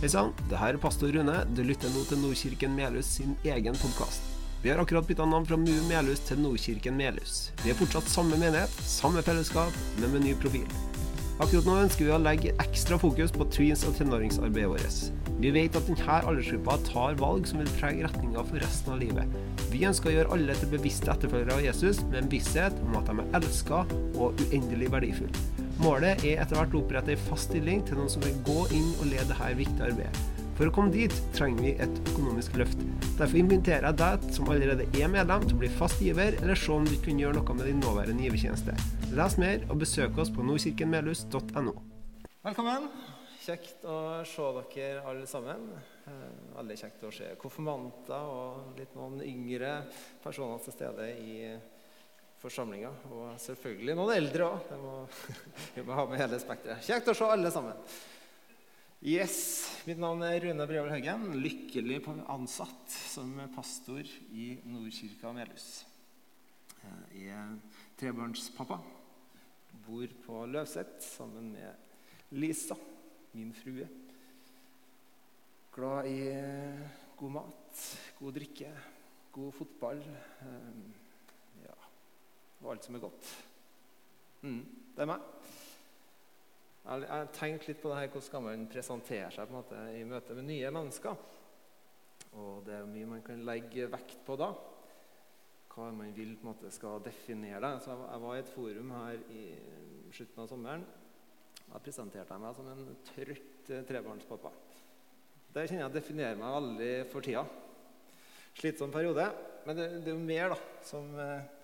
Hei sann, det her er pastor Rune. Du lytter nå til Nordkirken Melhus sin egen podkast. Vi har akkurat bytta navn fra MU Melhus til Nordkirken Melhus. Vi er fortsatt samme menighet, samme fellesskap, men med ny profil. Akkurat nå ønsker vi å legge ekstra fokus på tweens- og tenåringsarbeidet vårt. Vi vet at denne aldersgruppa tar valg som vil prege retninga for resten av livet. Vi ønsker å gjøre alle til bevisste etterfølgere av Jesus, med en visshet om at de er elska og uendelig verdifulle. Målet er etter hvert å opprette en fast stilling til noen som vil gå inn og lede dette viktige arbeidet. For å komme dit trenger vi et økonomisk løft. Derfor inviterer jeg deg som allerede er medlem til å bli fast giver, eller se om du kan gjøre noe med din nåværende givertjeneste. Les mer og besøk oss på nordkirkenmelhus.no. Velkommen. Kjekt å se dere alle sammen. Eh, Veldig kjekt å se konfirmanter og litt noen yngre personer til stede i forsamlinga. Og selvfølgelig noen eldre òg. Vi må ha med hele spekteret. Kjekt å se alle sammen. Yes, Mitt navn er Rune Brevold Haugen. Lykkelig ansatt som pastor i Nordkirka Melhus. Jeg er trebarnspappa. Bor på Løvset sammen med Lisa, min frue. Glad i god mat, god drikke, god fotball. Og alt som er godt. Mm, det er meg. Jeg har tenkt litt på det her, hvordan skal man presentere seg måte, i møte med nye mennesker. Og det er mye man kan legge vekt på da. Hva man vil på en måte skal definere deg. Jeg var i et forum her i slutten av sommeren. Da presenterte jeg meg som en trøtt trebarnspappa. Det kjenner jeg definerer meg veldig for tida. Slitsom periode. Men det, det er jo mer da, som eh,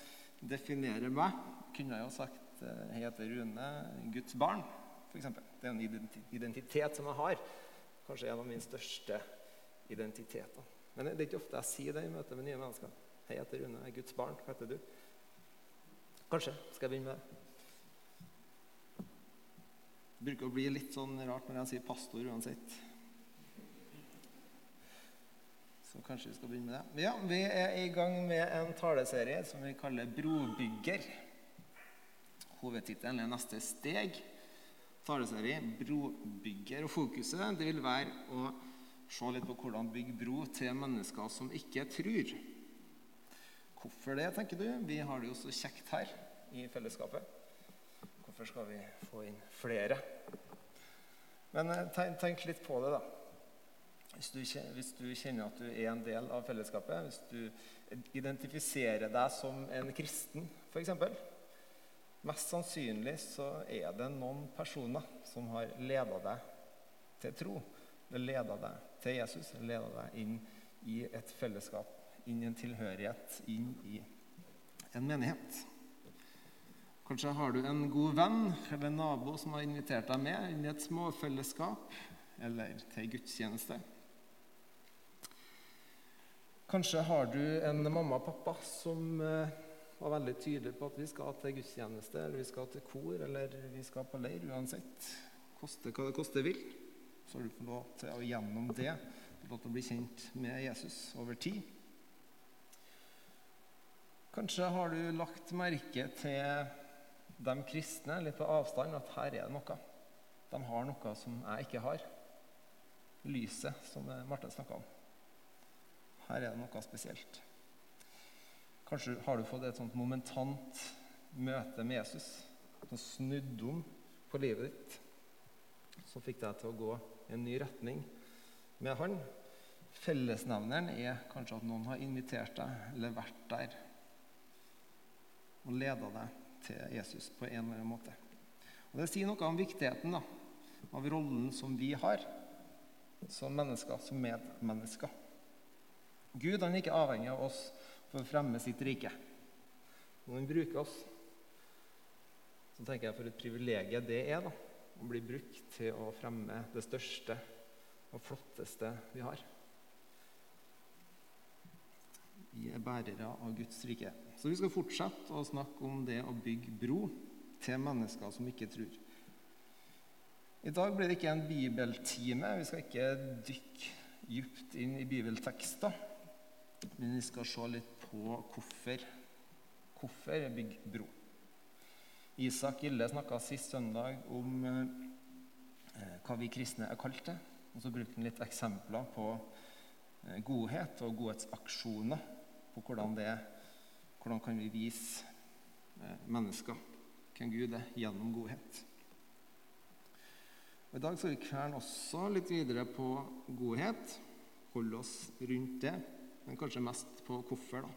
definerer meg. Kunne jeg jo sagt eh, jeg heter Rune, Guds barn, f.eks. Det er en identitet som jeg har. Kanskje en av mine største identiteter. Men det er ikke ofte jeg sier det i møte med nye mennesker. Hei, jeg heter Rune, jeg er Guds barn. Hva heter du? Kanskje skal jeg begynne med det. Det bruker å bli litt sånn rart når jeg sier pastor uansett. Så kanskje vi skal begynne med det. Ja, Vi er i gang med en taleserie som vi kaller Brobygger. Hovedtittelen er 'Neste steg'. Taleserie Brobygger. Og fokuset det vil være å se litt på hvordan bygge bro til mennesker som ikke tror. Hvorfor det, tenker du? Vi har det jo så kjekt her i fellesskapet. Hvorfor skal vi få inn flere? Men tenk, tenk litt på det, da. Hvis du, hvis du, kjenner at du er en del av fellesskapet, hvis du identifiserer deg som en kristen f.eks. Mest sannsynlig så er det noen personer som har leda deg til tro. Det leda deg til Jesus, det leda deg inn i et fellesskap, inn i en tilhørighet, inn i en menighet. Kanskje har du en god venn eller nabo som har invitert deg med inn i et småfellesskap eller til gudstjeneste. Kanskje har du en mamma og pappa som var veldig tydelig på at vi skal til gudstjeneste, eller vi skal til kor, eller vi skal på leir uansett. Koste hva det koste vil. Så har du fått lov til å gjennom det lov til å bli kjent med Jesus over tid. Kanskje har du lagt merke til de kristne litt på avstand, at her er det noe. De har noe som jeg ikke har. Lyset, som Marte snakka om. Her er det noe spesielt. Kanskje har du fått et sånt momentant møte med Jesus som snudde om på livet ditt. Som fikk deg til å gå i en ny retning med han. Fellesnevneren er kanskje at noen har invitert deg eller vært der og leda deg til Jesus på en eller annen måte. Og Det sier noe om viktigheten da, av rollen som vi har som mennesker, som medmennesker. Gud han er ikke avhengig av oss for å fremme sitt rike. Når han bruker oss, så tenker jeg for et privilegium det er da, å bli brukt til å fremme det største og flotteste vi har. Vi er bærere av Guds rike. Så vi skal fortsette å snakke om det å bygge bro til mennesker som ikke tror. I dag blir det ikke en bibeltime. Vi skal ikke dykke dypt inn i bibeltekster. Men vi skal se litt på hvorfor, hvorfor bygge bro. Isak Gille snakka sist søndag om eh, hva vi kristne er kalt til. Og så brukte han litt eksempler på eh, godhet og godhetsaksjoner. På hvordan, det, hvordan kan vi vise eh, mennesker hvem Gud er gjennom godhet. Og I dag skal vi kverne også litt videre på godhet. Holde oss rundt det, men kanskje mest på hvorfor. da.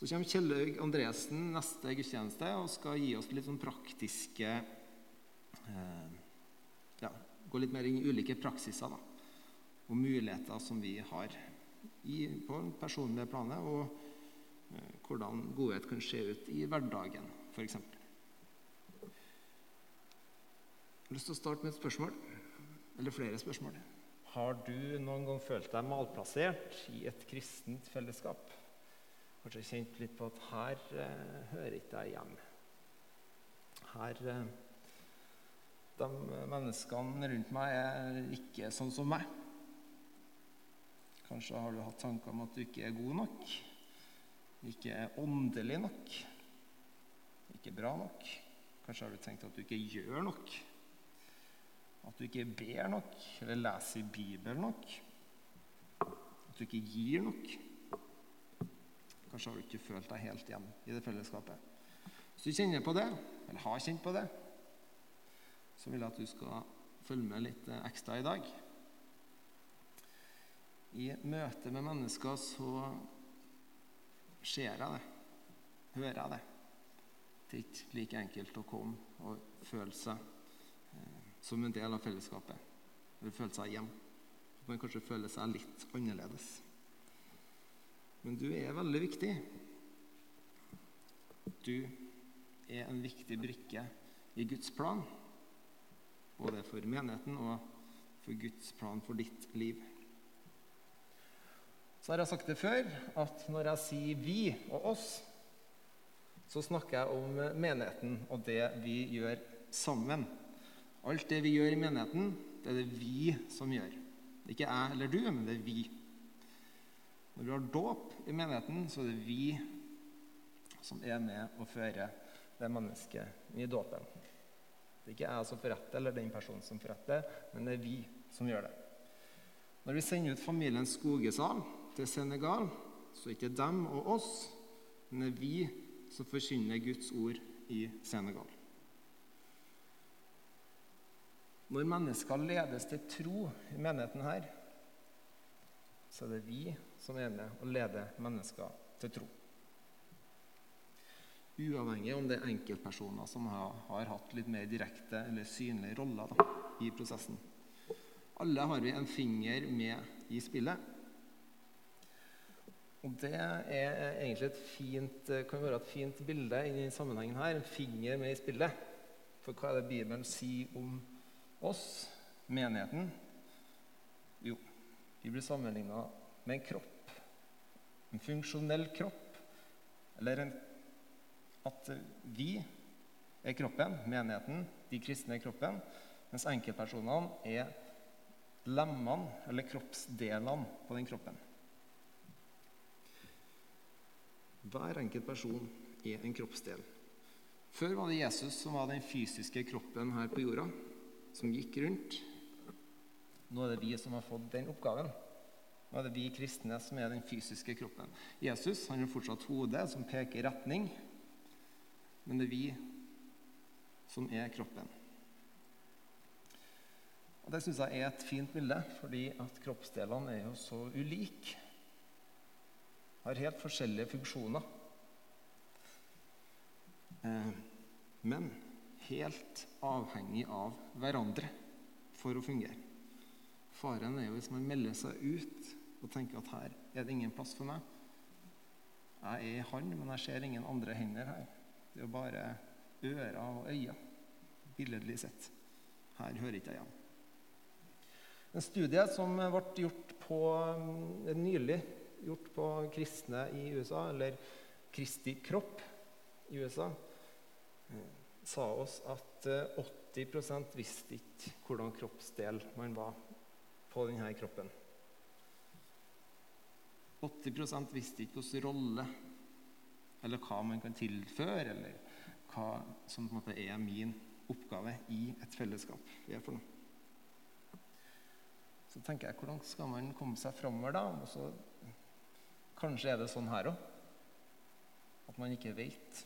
Så kommer Kjellaug Andresen neste gudstjeneste og skal gi oss litt sånn praktiske eh, ja, Gå litt mer inn i ulike praksiser da, og muligheter som vi har i, på det personlige planet, og eh, hvordan godhet kan se ut i hverdagen, f.eks. Jeg har lyst til å starte med et spørsmål, eller flere spørsmål. Har du noen gang følt deg malplassert i et kristent fellesskap? Kanskje kjent litt på at her eh, hører ikke jeg hjemme. Her eh, De menneskene rundt meg er ikke sånn som meg. Kanskje har du hatt tanker om at du ikke er god nok, ikke er åndelig nok, ikke bra nok. Kanskje har du tenkt at du ikke gjør nok, at du ikke ber nok eller leser Bibelen nok, at du ikke gir nok. Kanskje har du ikke følt deg helt hjemme i det fellesskapet. Hvis du kjenner på det, eller har kjent på det, så vil jeg at du skal følge med litt eh, ekstra i dag. I møte med mennesker så ser jeg det, hører jeg det. Det er ikke like enkelt å komme og føle seg som en del av fellesskapet. Eller føle seg hjemme. At man kanskje føler seg litt annerledes. Men du er veldig viktig. Du er en viktig brikke i Guds plan, både for menigheten og for Guds plan for ditt liv. Så har jeg sagt det før, at når jeg sier 'vi' og 'oss', så snakker jeg om menigheten og det vi gjør sammen. Alt det vi gjør i menigheten, det er det vi som gjør. Det er ikke jeg eller du, men det er vi. Når vi har dåp i menigheten, så er det vi som er med og fører det mennesket i dåpen. Det er ikke jeg som forretter, eller den personen som forretter, men det er vi som gjør det. Når vi sender ut familien Skogesal til Senegal, så er det ikke dem og oss, men det er vi som forkynner Guds ord i Senegal. Når mennesker ledes til tro i menigheten her, så er det vi som er med og leder mennesker til tro. Uavhengig om det er enkeltpersoner som har, har hatt litt mer direkte eller synlige roller da, i prosessen. Alle har vi en finger med i spillet. Og det er egentlig et fint, kan være et fint bilde i denne sammenhengen her. En finger med i spillet. For hva er det Bibelen sier om oss, menigheten? Jo, vi blir sammenligna med en kropp. En funksjonell kropp. Eller en, at vi er kroppen, menigheten, de kristne er kroppen, mens enkeltpersonene er lemmene, eller kroppsdelene, på den kroppen. Hver enkelt person er en kroppsdel. Før var det Jesus som var den fysiske kroppen her på jorda, som gikk rundt. Nå er det vi som har fått den oppgaven. Nå er det vi kristne som er den fysiske kroppen. Jesus han har fortsatt hodet som peker i retning, men det er vi som er kroppen. Og Det syns jeg er et fint bilde, fordi at kroppsdelene er jo så ulike. Har helt forskjellige funksjoner. Eh, men helt avhengig av hverandre for å fungere. Faren er jo hvis man melder seg ut og tenker at her er det ingen plass for meg. Jeg er han, men jeg ser ingen andre hender her. Det er bare ører og øyne, billedlig sett. Her hører ikke jeg hjemme. En studie som ble gjort på, nylig gjort på kristne i USA, eller Kristi kropp i USA, sa oss at 80% visste ikke hvordan kroppsdel man var på denne kroppen. 80% visste ikke hvilken rolle eller hva man kan tilføre, eller hva som på en måte er min oppgave i et fellesskap vi er for noe. Så tenker jeg, hvordan skal man komme seg framover da? Og så, kanskje er det sånn her òg. At man ikke vet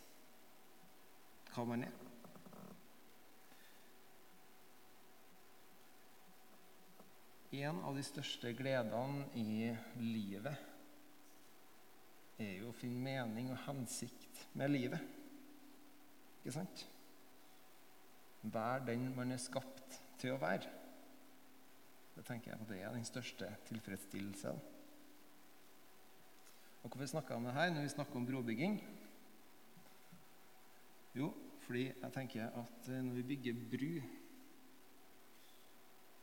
hva man er. En av de største gledene i livet er jo å finne mening og hensikt med livet. Ikke sant? Vær den man er skapt til å være. Det tenker jeg at det er den største tilfredsstillelsen. Og Hvorfor snakker jeg om det her når vi snakker om brobygging? Jo, fordi jeg tenker at eh, når vi bygger bru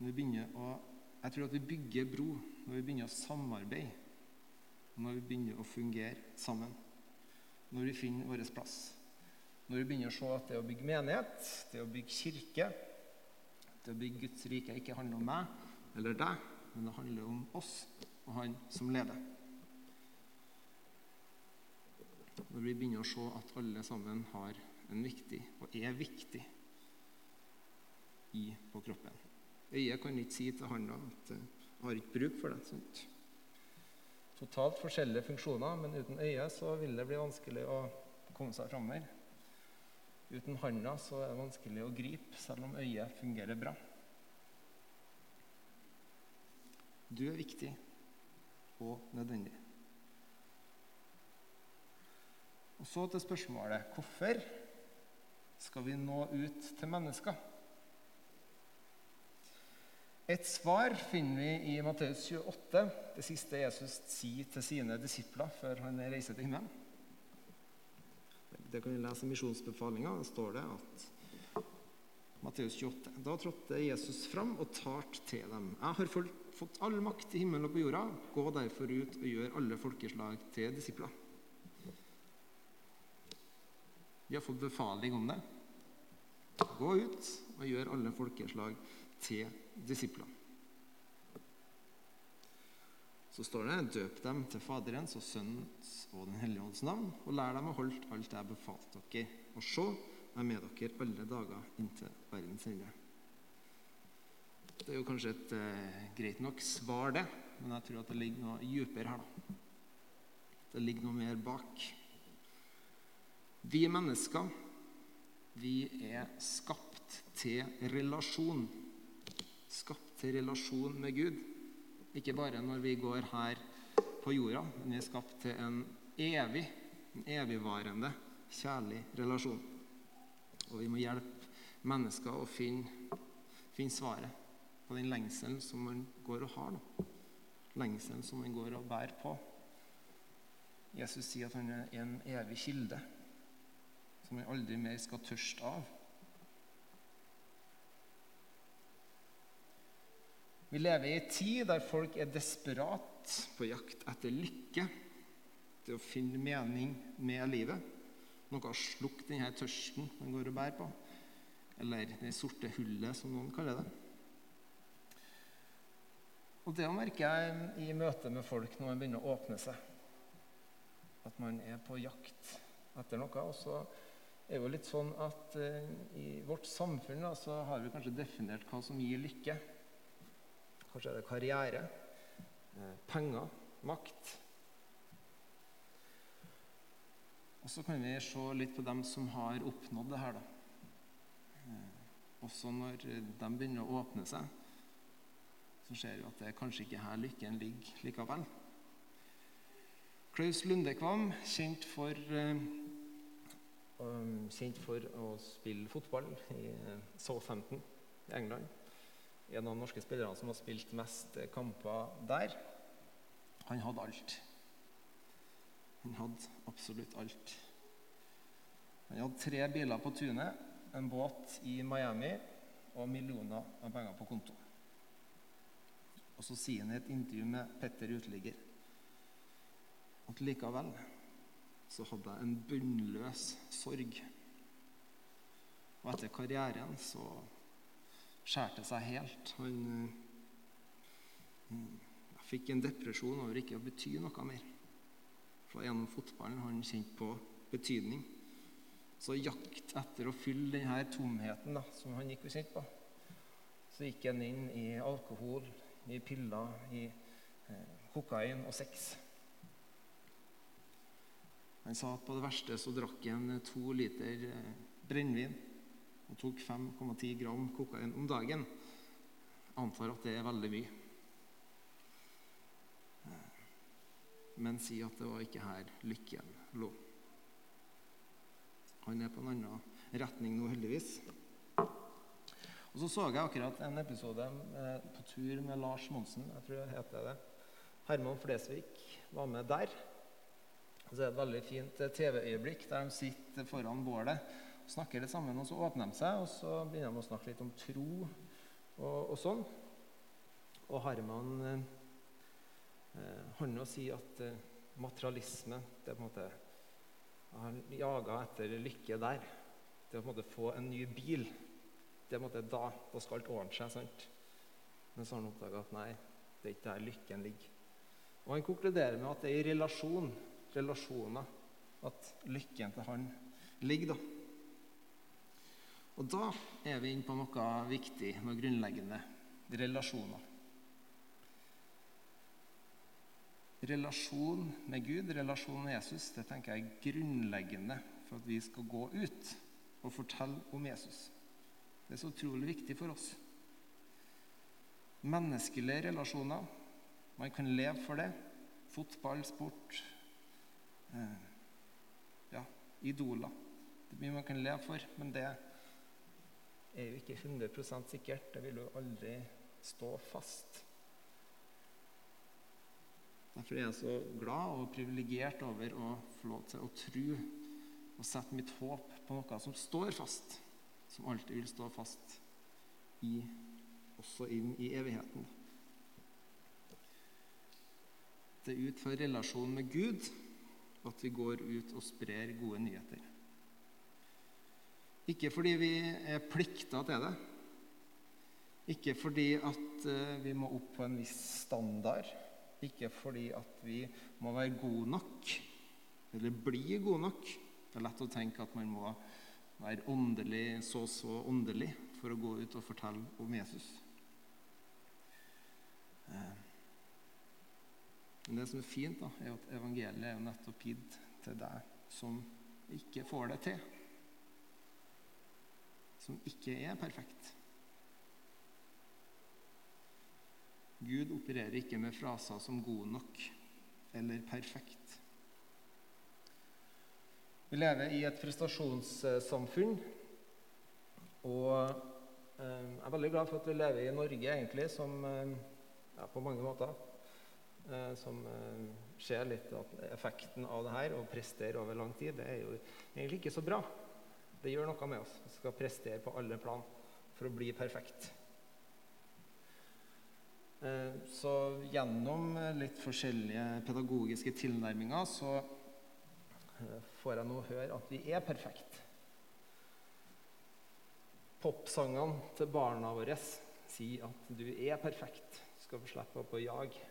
når vi begynner å, Jeg tror at vi bygger bro når vi begynner å samarbeide. Når vi begynner å fungere sammen. Når vi finner vår plass. Når vi begynner å se at det å bygge menighet, det å bygge kirke, det å bygge Guds rike ikke handler om meg eller deg, men det handler om oss og Han som leder. Når vi begynner å se at alle sammen har en viktig, og er viktig, i på kroppen. Øyet kan ikke si til handa at eh, 'jeg har ikke bruk for det'. Sånt. Totalt forskjellige funksjoner, men uten øyet så vil det bli vanskelig å komme seg framover. Uten handa så er det vanskelig å gripe, selv om øyet fungerer bra. Du er viktig og nødvendig. Og Så til spørsmålet hvorfor skal vi nå ut til mennesker? Et svar finner vi i Matteus 28, det siste Jesus sier til sine disipler før han reiser til himmelen. Det kan vi lese i misjonsbefalinga. Der står det at Matteus 28. Da trådte Jesus fram og talte til dem. Jeg har fått all makt i himmelen og på jorda. Gå derfor ut og gjør alle folkeslag til disipler. Vi har fått befaling om det. Gå ut og gjør alle folkeslag til disipler. Så står det døp dem til Faderens og Sønnens og Den hellige ånds navn, og lær dem å holde alt jeg befalt dere. Og se, jeg er med dere alle dager inntil verdens ende. Det er jo kanskje et eh, greit nok svar, det, men jeg tror at det ligger noe dypere her. da. Det ligger noe mer bak. Vi mennesker, vi er skapt til relasjon. Skapt til relasjon med Gud. Ikke bare når vi går her på jorda, men vi er skapt til en evig, en evigvarende, kjærlig relasjon. Og vi må hjelpe mennesker å finne, finne svaret på den lengselen som man går og har. nå. Lengselen som man går og bærer på. Jesus sier at han er en evig kilde som man aldri mer skal tørste av. Vi lever i en tid der folk er desperat på jakt etter lykke, til å finne mening med livet. Noe har slukt denne tørsten man går og bærer på. Eller det sorte hullet, som noen kaller det. Og Det merker jeg i møte med folk når man begynner å åpne seg. At man er på jakt etter noe. Og så er jo litt sånn at eh, i vårt samfunn da, så har vi kanskje definert hva som gir lykke. Kanskje er det karriere, eh, penger, makt. Og så kan vi se litt på dem som har oppnådd det her. da. Eh, også når de begynner å åpne seg, så ser vi at det er kanskje ikke her lykken ligger likevel. Klaus Lundekvam, kjent for Um, kjent for å spille fotball i Southampton i England. En av de norske spillerne som har spilt mest kamper der. Han hadde alt. Han hadde absolutt alt. Han hadde tre biler på tunet, en båt i Miami og millioner av penger på konto. Og så sier han i et intervju med Petter Uteligger at likevel så hadde jeg en bunnløs sorg. Og etter karrieren så skjærte det seg helt. Han jeg fikk en depresjon over ikke å bety noe mer. For gjennom fotballen har han kjent på betydning. Så jakt etter å fylle denne tomheten da, som han gikk og kjente på, så gikk han inn i alkohol, i piller, i eh, kokain og sex. Han sa at på det verste så drakk han to liter eh, brennevin og tok 5,10 gram kokain om dagen. Jeg antar at det er veldig mye. Eh, men si at det var ikke her lykken lå. Han er på en annen retning nå, heldigvis. Og Så så jeg akkurat en episode eh, på tur med Lars Monsen. Jeg tror det heter det. Herman Flesvig var med der. Og så er det et veldig fint eh, TV-øyeblikk der de sitter foran bålet og snakker litt sammen. og Så åpner de seg, og så begynner de å snakke litt om tro og, og sånn. Og Herman eh, noe han å si at eh, materialisme det er på en måte Han jaga etter lykke der. Det å på en måte få en ny bil det er på en måte da, da skal alt ordne seg. sant? Men så har han oppdaga at nei, det er ikke der lykken ligger. Og Han konkluderer med at det er i relasjon, relasjoner at lykken til han ligger. da. Og da er vi inne på noe viktig, noe grunnleggende. Relasjoner. Relasjon med Gud, relasjon med Jesus, det tenker jeg er grunnleggende for at vi skal gå ut og fortelle om Jesus. Det er så utrolig viktig for oss. Menneskelige relasjoner. Man kan leve for det. Fotball, sport Ja, idoler. Det er mye man kan leve for, men det er jo ikke 100% sikkert. Det vil jo aldri stå fast. Derfor er jeg så glad og privilegert over å få lov til å tro og sette mitt håp på noe som står fast som alltid vil stå fast i, også inn i evigheten. Det ut fra relasjonen med Gud at vi går ut og sprer gode nyheter. Ikke fordi vi er plikta til det. Ikke fordi at eh, vi må opp på en viss standard. Ikke fordi at vi må være gode nok, eller bli gode nok. Det er lett å tenke at man må være åndelig, så så åndelig for å gå ut og fortelle om Jesus. Men det som er fint, da, er at evangeliet er jo nettopp gitt til deg som ikke får det til. Som ikke er perfekt. Gud opererer ikke med fraser som 'god nok' eller 'perfekt'. Vi lever i et prestasjonssamfunn. Og eh, jeg er veldig glad for at vi lever i Norge, egentlig, som eh, ja, på mange måter eh, Som eh, ser litt at effekten av det her, å prestere over lang tid, det er jo egentlig ikke så bra. Det gjør noe med oss. Vi skal prestere på alle plan for å bli perfekt. Eh, så gjennom litt forskjellige pedagogiske tilnærminger så får jeg nå høre at vi er perfekte. Popsangene til barna våre sier at du er perfekt. Du skal få slippe opp å jage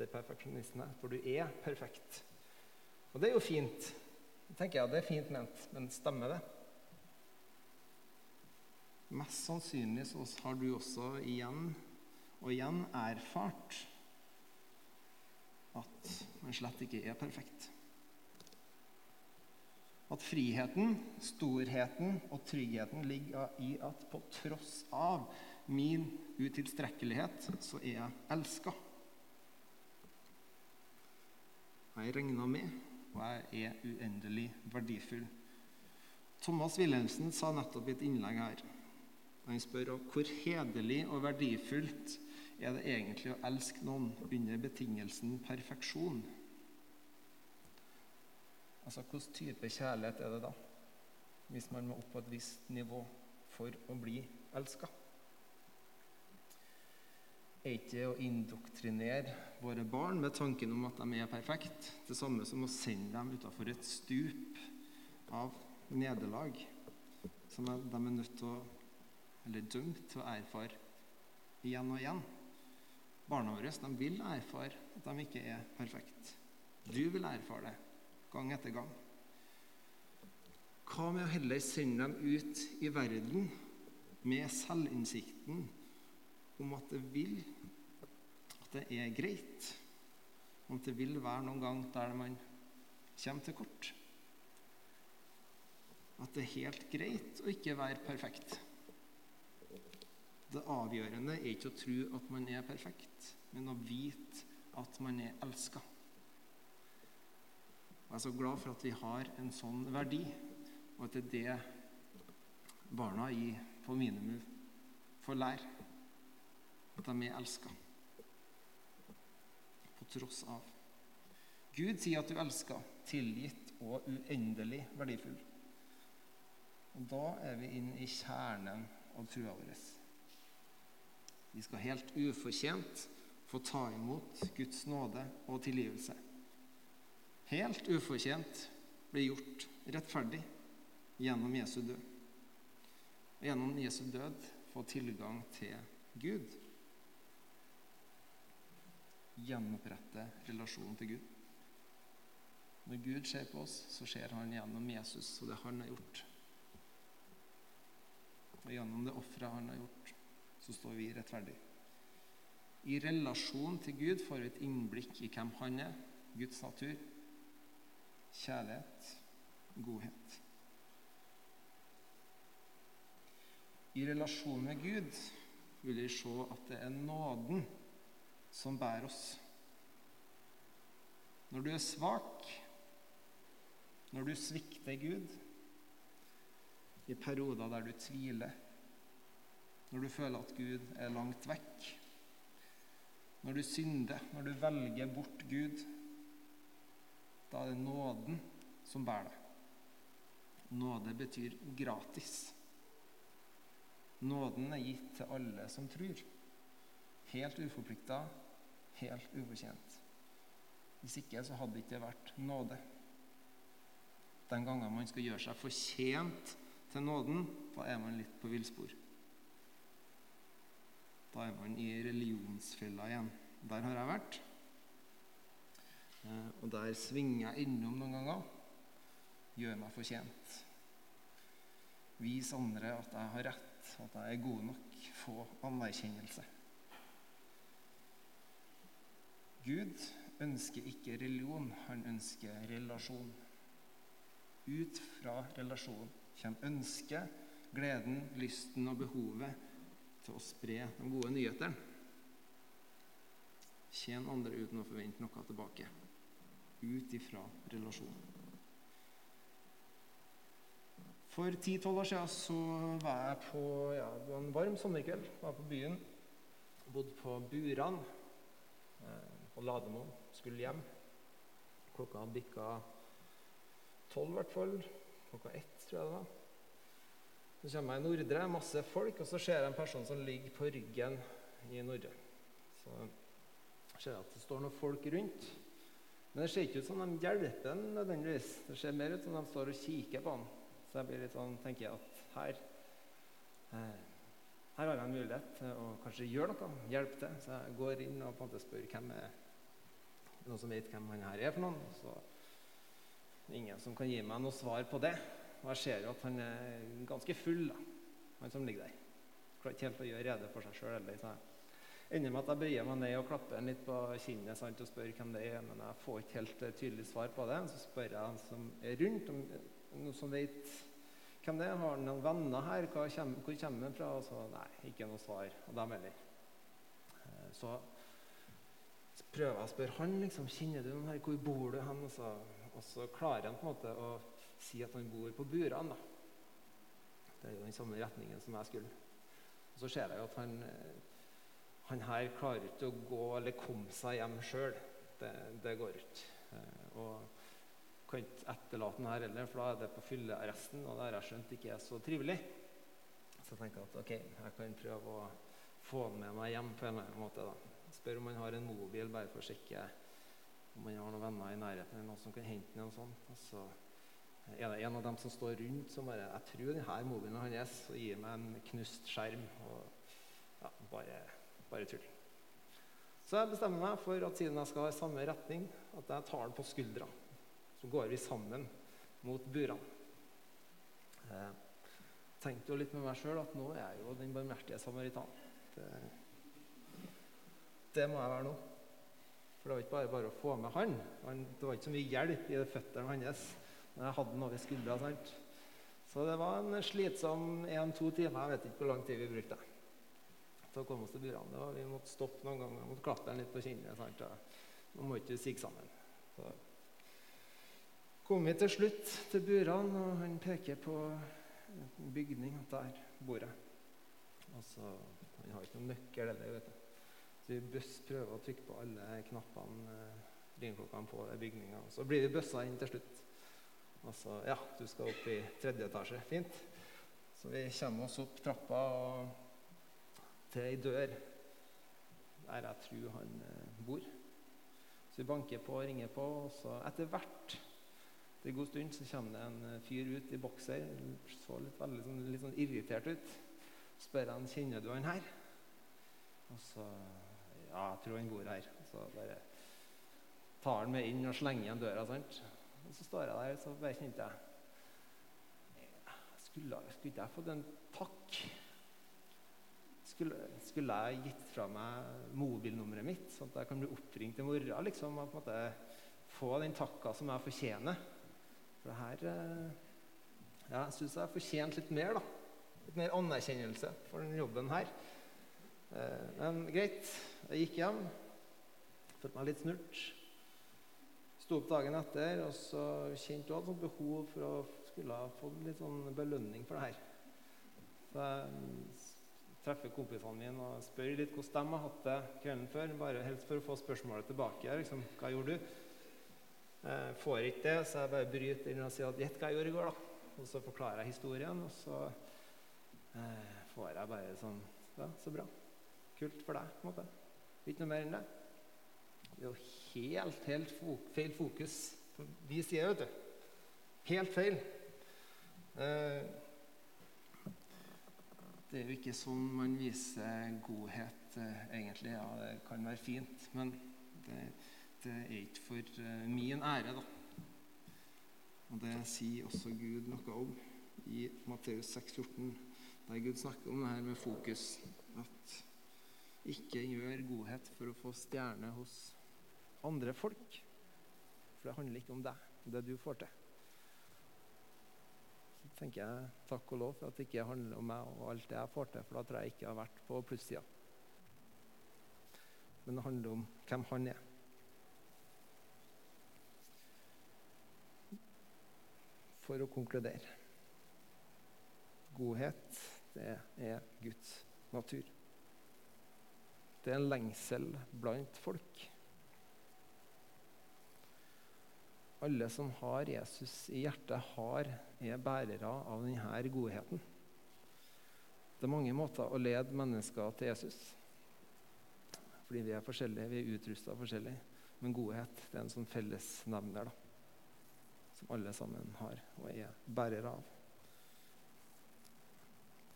etter perfeksjonistene, for du er perfekt. Og det er jo fint. tenker jeg, Det er fint ment, men stemmer det? Mest sannsynlig så har du også igjen og igjen erfart at man slett ikke er perfekt. At friheten, storheten og tryggheten ligger i at på tross av min utilstrekkelighet, så er jeg elska. Jeg er regna med, og jeg er uendelig verdifull. Thomas Wilhelmsen sa nettopp i et innlegg her Han spør hvor hederlig og verdifullt er det egentlig å elske noen under betingelsen perfeksjon. Altså, Hvilken type kjærlighet er det da? Hvis man må opp på et visst nivå for å bli elska? Er ikke å indoktrinere våre barn med tanken om at de er perfekte, det samme som å sende dem utafor et stup av nederlag som de er nødt til å, eller dømt til å erfare igjen og igjen? Barna våre de vil erfare at de ikke er perfekte. Du vil erfare det gang etter gang. Hva med å heller sende dem ut i verden med selvinnsikten om at det vil at det er greit, Om det vil være noen gang der man kommer til kort. At det er helt greit å ikke være perfekt. Det avgjørende er ikke å tro at man er perfekt, men å vite at man er elska. Jeg er så glad for at vi har en sånn verdi, og at det er det barna i på minimum får lære. At de er elska. På tross av. Gud sier at du elsker, tilgitt og uendelig verdifull. Og Da er vi inne i kjernen av trua vår. Vi skal helt ufortjent få ta imot Guds nåde og tilgivelse. Helt ufortjent bli gjort rettferdig gjennom Jesu død. Og gjennom Jesu død få tilgang til Gud. Gjenopprette relasjonen til Gud. Når Gud ser på oss, så ser han gjennom Jesus og det han har gjort. Og gjennom det offeret han har gjort, så står vi rettferdig. I relasjon til Gud får vi et innblikk i hvem han er, Guds natur, kjærlighet, godhet. I relasjon med Gud vil vi se at det er nåden som bærer oss. Når du er svak, når du svikter Gud, i perioder der du tviler, når du føler at Gud er langt vekk, når du synder, når du velger bort Gud, da er det nåden som bærer deg. Nåde betyr gratis. Nåden er gitt til alle som tror. Helt uforplikta, helt ufortjent. Hvis ikke så hadde det ikke vært nåde. Den gangen man skal gjøre seg fortjent til nåden, da er man litt på villspor. Da er man i religionsfella igjen. Der har jeg vært. Eh, og der svinger jeg innom noen ganger. Gjør meg fortjent. Vis andre at jeg har rett, at jeg er god nok. Få anerkjennelse. Gud ønsker ikke religion, han ønsker relasjon. Ut fra relasjon kommer ønsket, gleden, lysten og behovet til å spre de gode nyhetene. Tjen andre uten å forvente noe tilbake. Ut ifra relasjon. For 10-12 år siden så var jeg på ja, det var en varm sommerkveld. Var på byen. Bodde på Buran på Lademoen. Skulle hjem. Klokka bikka tolv, i hvert fall. Klokka ett, tror jeg det var. Så kommer jeg i Nordre, masse folk, og så ser jeg en person som ligger på ryggen i Nordre. Så ser jeg at det står noen folk rundt. Men det ser ikke ut som de hjelper ham nødvendigvis. Det ser mer ut som de står og kikker på han. Så jeg blir litt sånn, tenker jeg at her eh, her har jeg en mulighet til å kanskje gjøre noe, hjelpe til. Så jeg går inn og på en måte spør hvem er noen som vet hvem han her er for noen. Så ingen som kan gi meg noe svar på det. Og jeg ser jo at han er ganske full, da, han som ligger der. Klarer ikke helt å gjøre rede for seg sjøl heller. Så jeg ender med at jeg bøyer meg ned og klapper han litt på kinnet sant, og spør hvem det er. Men jeg får ikke helt eh, tydelig svar på det. Så spør jeg han som er rundt, om noen som vet hvem det er. Har han noen venner her? Hvor kommer, han fra? Og så nei, ikke noe svar. Og dem heller. Eh, Så prøver jeg å spørre han liksom, kjenner du noen her, hvor bor du hen? Og så, og så klarer han på en måte å si at han bor på Buran. da. Det er jo den samme retningen som jeg skulle. Og så ser jeg jo at han, eh, han her klarer ikke å gå eller komme seg hjem sjøl. Det, det går ikke. Eh, kan ikke etterlate den her heller, for da er det på fyllearresten, og det har jeg skjønt ikke er så trivelig. Så jeg tenker at ok, jeg kan prøve å få den med meg hjem på en eller annen måte. da. Spør om han har en mobil, bare for å sjekke om han har noen venner i nærheten eller noen som kan hente den. og sånn. Og så er det en av dem som står rundt, som bare Jeg tror denne mobilen er hans, og gir meg en knust skjerm. og ja, bare, bare tull. Så jeg bestemmer meg for at siden jeg skal ha samme retning, at jeg tar den på skuldra. Så går vi sammen mot burene. Jeg tenkte jo litt med meg sjøl at nå er jeg jo den barmhjertige samaritan. Det, det må jeg være nå. For det var ikke bare bare å få med han. han det var ikke så mye hjelp i føttene hans. Men jeg hadde noe over skuldra. sant? Så det var en slitsom én-to timer. Jeg vet ikke hvor lang tid vi brukte til å komme oss til burene. Vi måtte stoppe noen ganger, Vi måtte klappe ham litt på kinnet. sant? Nå må ikke sigge sammen. Så kom vi til slutt til burene, og han peker på en bygning. Der bor jeg. Altså, han har ikke noen nøkkel eller, vet du. Så vi bøss prøver å trykke på alle knappene, eh, ringeklokkene på bygninga. Så blir vi bøssa inn til slutt. Altså, ja, du skal opp i tredje etasje. Fint. Så vi kommer oss opp trappa og til ei dør der jeg tror han eh, bor. Så vi banker på og ringer på, og så etter hvert det en god stund så kommer det en eh, fyr ut i bokser. Så litt, veldig, sånn, litt sånn irritert ut. Spør han kjenner du han her. Og så Ja, jeg tror han bor her. Så bare tar han meg inn og slenger igjen døra. sant? Og så står jeg der, så bare kjente jeg Skulle, skulle jeg fått en takk? Skulle, skulle, jeg gitt fra meg mobilnummeret mitt, sånn at jeg kan bli oppringt i morgen? liksom, og på en måte Få den takka som jeg fortjener? For det her eh, ja, Jeg syns jeg har fortjent litt mer. da. Litt mer anerkjennelse for den jobben her. Eh, men greit. Jeg gikk hjem. Følte meg litt snurt. Sto opp dagen etter og så kjente hun hadde behov for å skulle få litt sånn belønning for det her. Så jeg treffer kompisene mine og spør litt hvordan de har hatt det kvelden før. Bare helst for å få spørsmålet tilbake. Liksom, hva gjorde du? Jeg får ikke det, så jeg bare bryter inn og sier at 'gjett hva jeg gjorde i går'. da. Og så forklarer jeg historien, og så eh, får jeg bare sånn Ja, så bra. Kult for deg. på en måte. Ikke noe mer enn det. Det er jo helt, helt feil fokus vi sier, vet du. Helt feil. Eh, det er jo ikke sånn man viser godhet, eh, egentlig. Ja, det kan være fint, men det, det er ikke for eh, min ære, da. Og Det sier også Gud noe om i Matteus 6,14, der Gud snakker om det her med fokus. At ikke gjør godhet for å få stjerne hos andre folk. For det handler ikke om deg, det du får til. Så tenker jeg takk og lov for at det ikke handler om meg og alt det jeg får til, for da tror jeg ikke jeg har vært på plussida. Men det handler om hvem han er. For å konkludere godhet, det er Guds natur. Det er en lengsel blant folk. Alle som har Jesus i hjertet, har, er bærere av denne godheten. Det er mange måter å lede mennesker til Jesus fordi vi er forskjellige, vi er utrusta forskjellig. Men godhet det er en sånn fellesnevner da, som alle sammen har og er bærere av.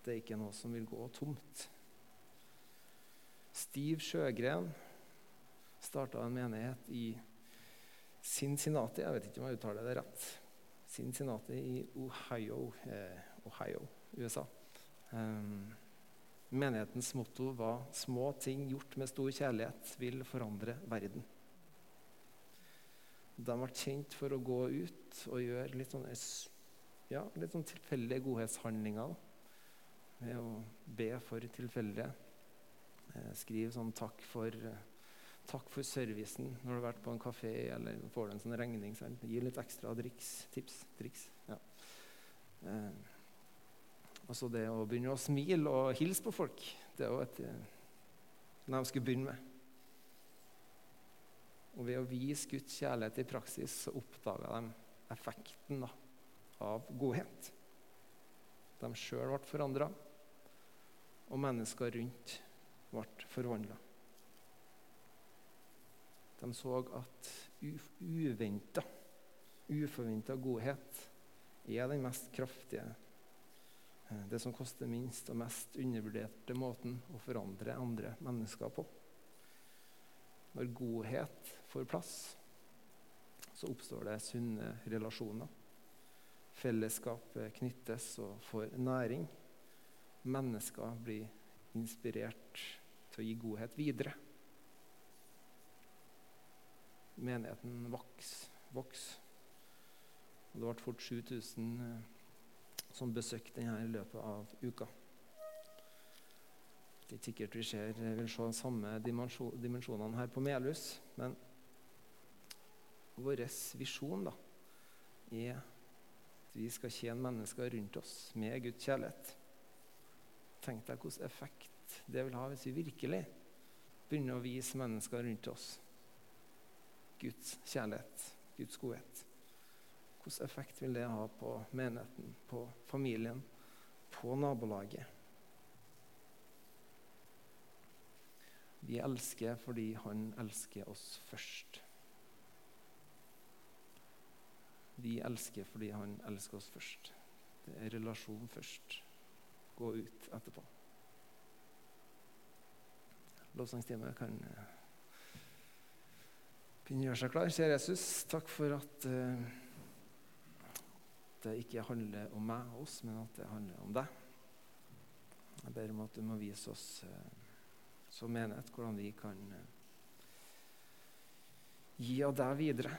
Det er ikke noe som vil gå tomt. Stiv Sjøgren starta en menighet i Cincinnati, jeg vet ikke om jeg uttaler det rett. Cincinnati i Ohio, eh, Ohio USA. Um, menighetens motto var 'Små ting gjort med stor kjærlighet vil forandre verden'. De ble kjent for å gå ut og gjøre litt sånn, ja, sånn tilfeldige godhetshandlinger. Ved å be for tilfeldige. Eh, skrive sånn 'takk for' Takk for servicen når du har vært på en kafé eller får du en sånn regning. Sant? Gi litt ekstra driks, tips. Triks. Ja. Eh, og så det å begynne å smile og hilse på folk. Det er jo et eh, de skulle begynne med. Og ved å vise Guds kjærlighet i praksis så oppdaga de effekten da, av godhet. De sjøl ble forandra, og mennesker rundt ble forvandla. De så at uventa, uforventa godhet er den mest kraftige, eh, det som koster minst og mest undervurderte måten å forandre andre mennesker på. Når godhet får plass, så oppstår det sunne relasjoner. Fellesskapet knyttes og får næring. Mennesker blir inspirert til å gi godhet videre. menigheten vokser. Voks. Det ble fort 7000 eh, som besøkte denne i løpet av uka. Det er ikke sikkert vi ser, vil se de samme dimensjonene her på Melhus, men vår visjon da, er at vi skal tjene mennesker rundt oss med Guds kjærlighet. Tenk deg hvilken effekt det vil ha hvis vi virkelig begynner å vise mennesker rundt oss Guds kjærlighet, Guds godhet. Hvilken effekt vil det ha på menigheten, på familien, på nabolaget? Vi elsker fordi han elsker oss først. Vi elsker fordi han elsker oss først. Det er relasjon først. Gå ut etterpå. Lovsangstime kan eh, begynne å gjøre seg klar. Kjære Jesus, takk for at uh, det ikke handler om meg og oss, men at det handler om deg. Jeg ber om at du må vise oss eh, som menighet hvordan vi kan eh, gi av deg videre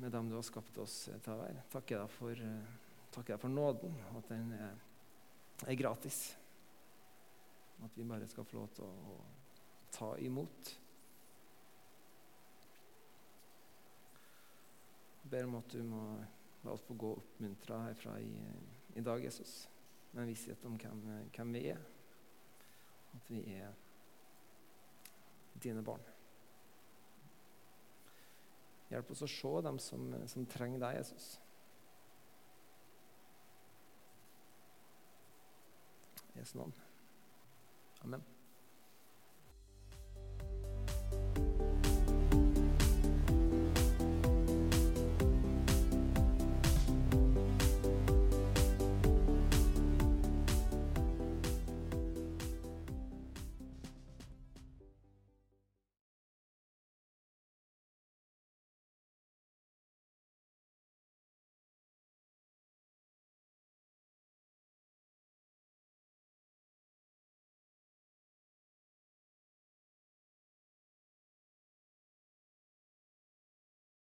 med dem du har skapt oss til å være. Takker deg for, eh, takker deg for nåden, at den er, er, gratis. At vi bare skal få lov til å, å ta imot. Jeg ber om at du må La oss få gå oppmuntra herfra i, i, dag, Jesus, med en visshet om hvem, hvem, vi er. At vi er dine barn. Hjelp oss å se dem som, som trenger deg, Jesus. Jesu navn. Amen.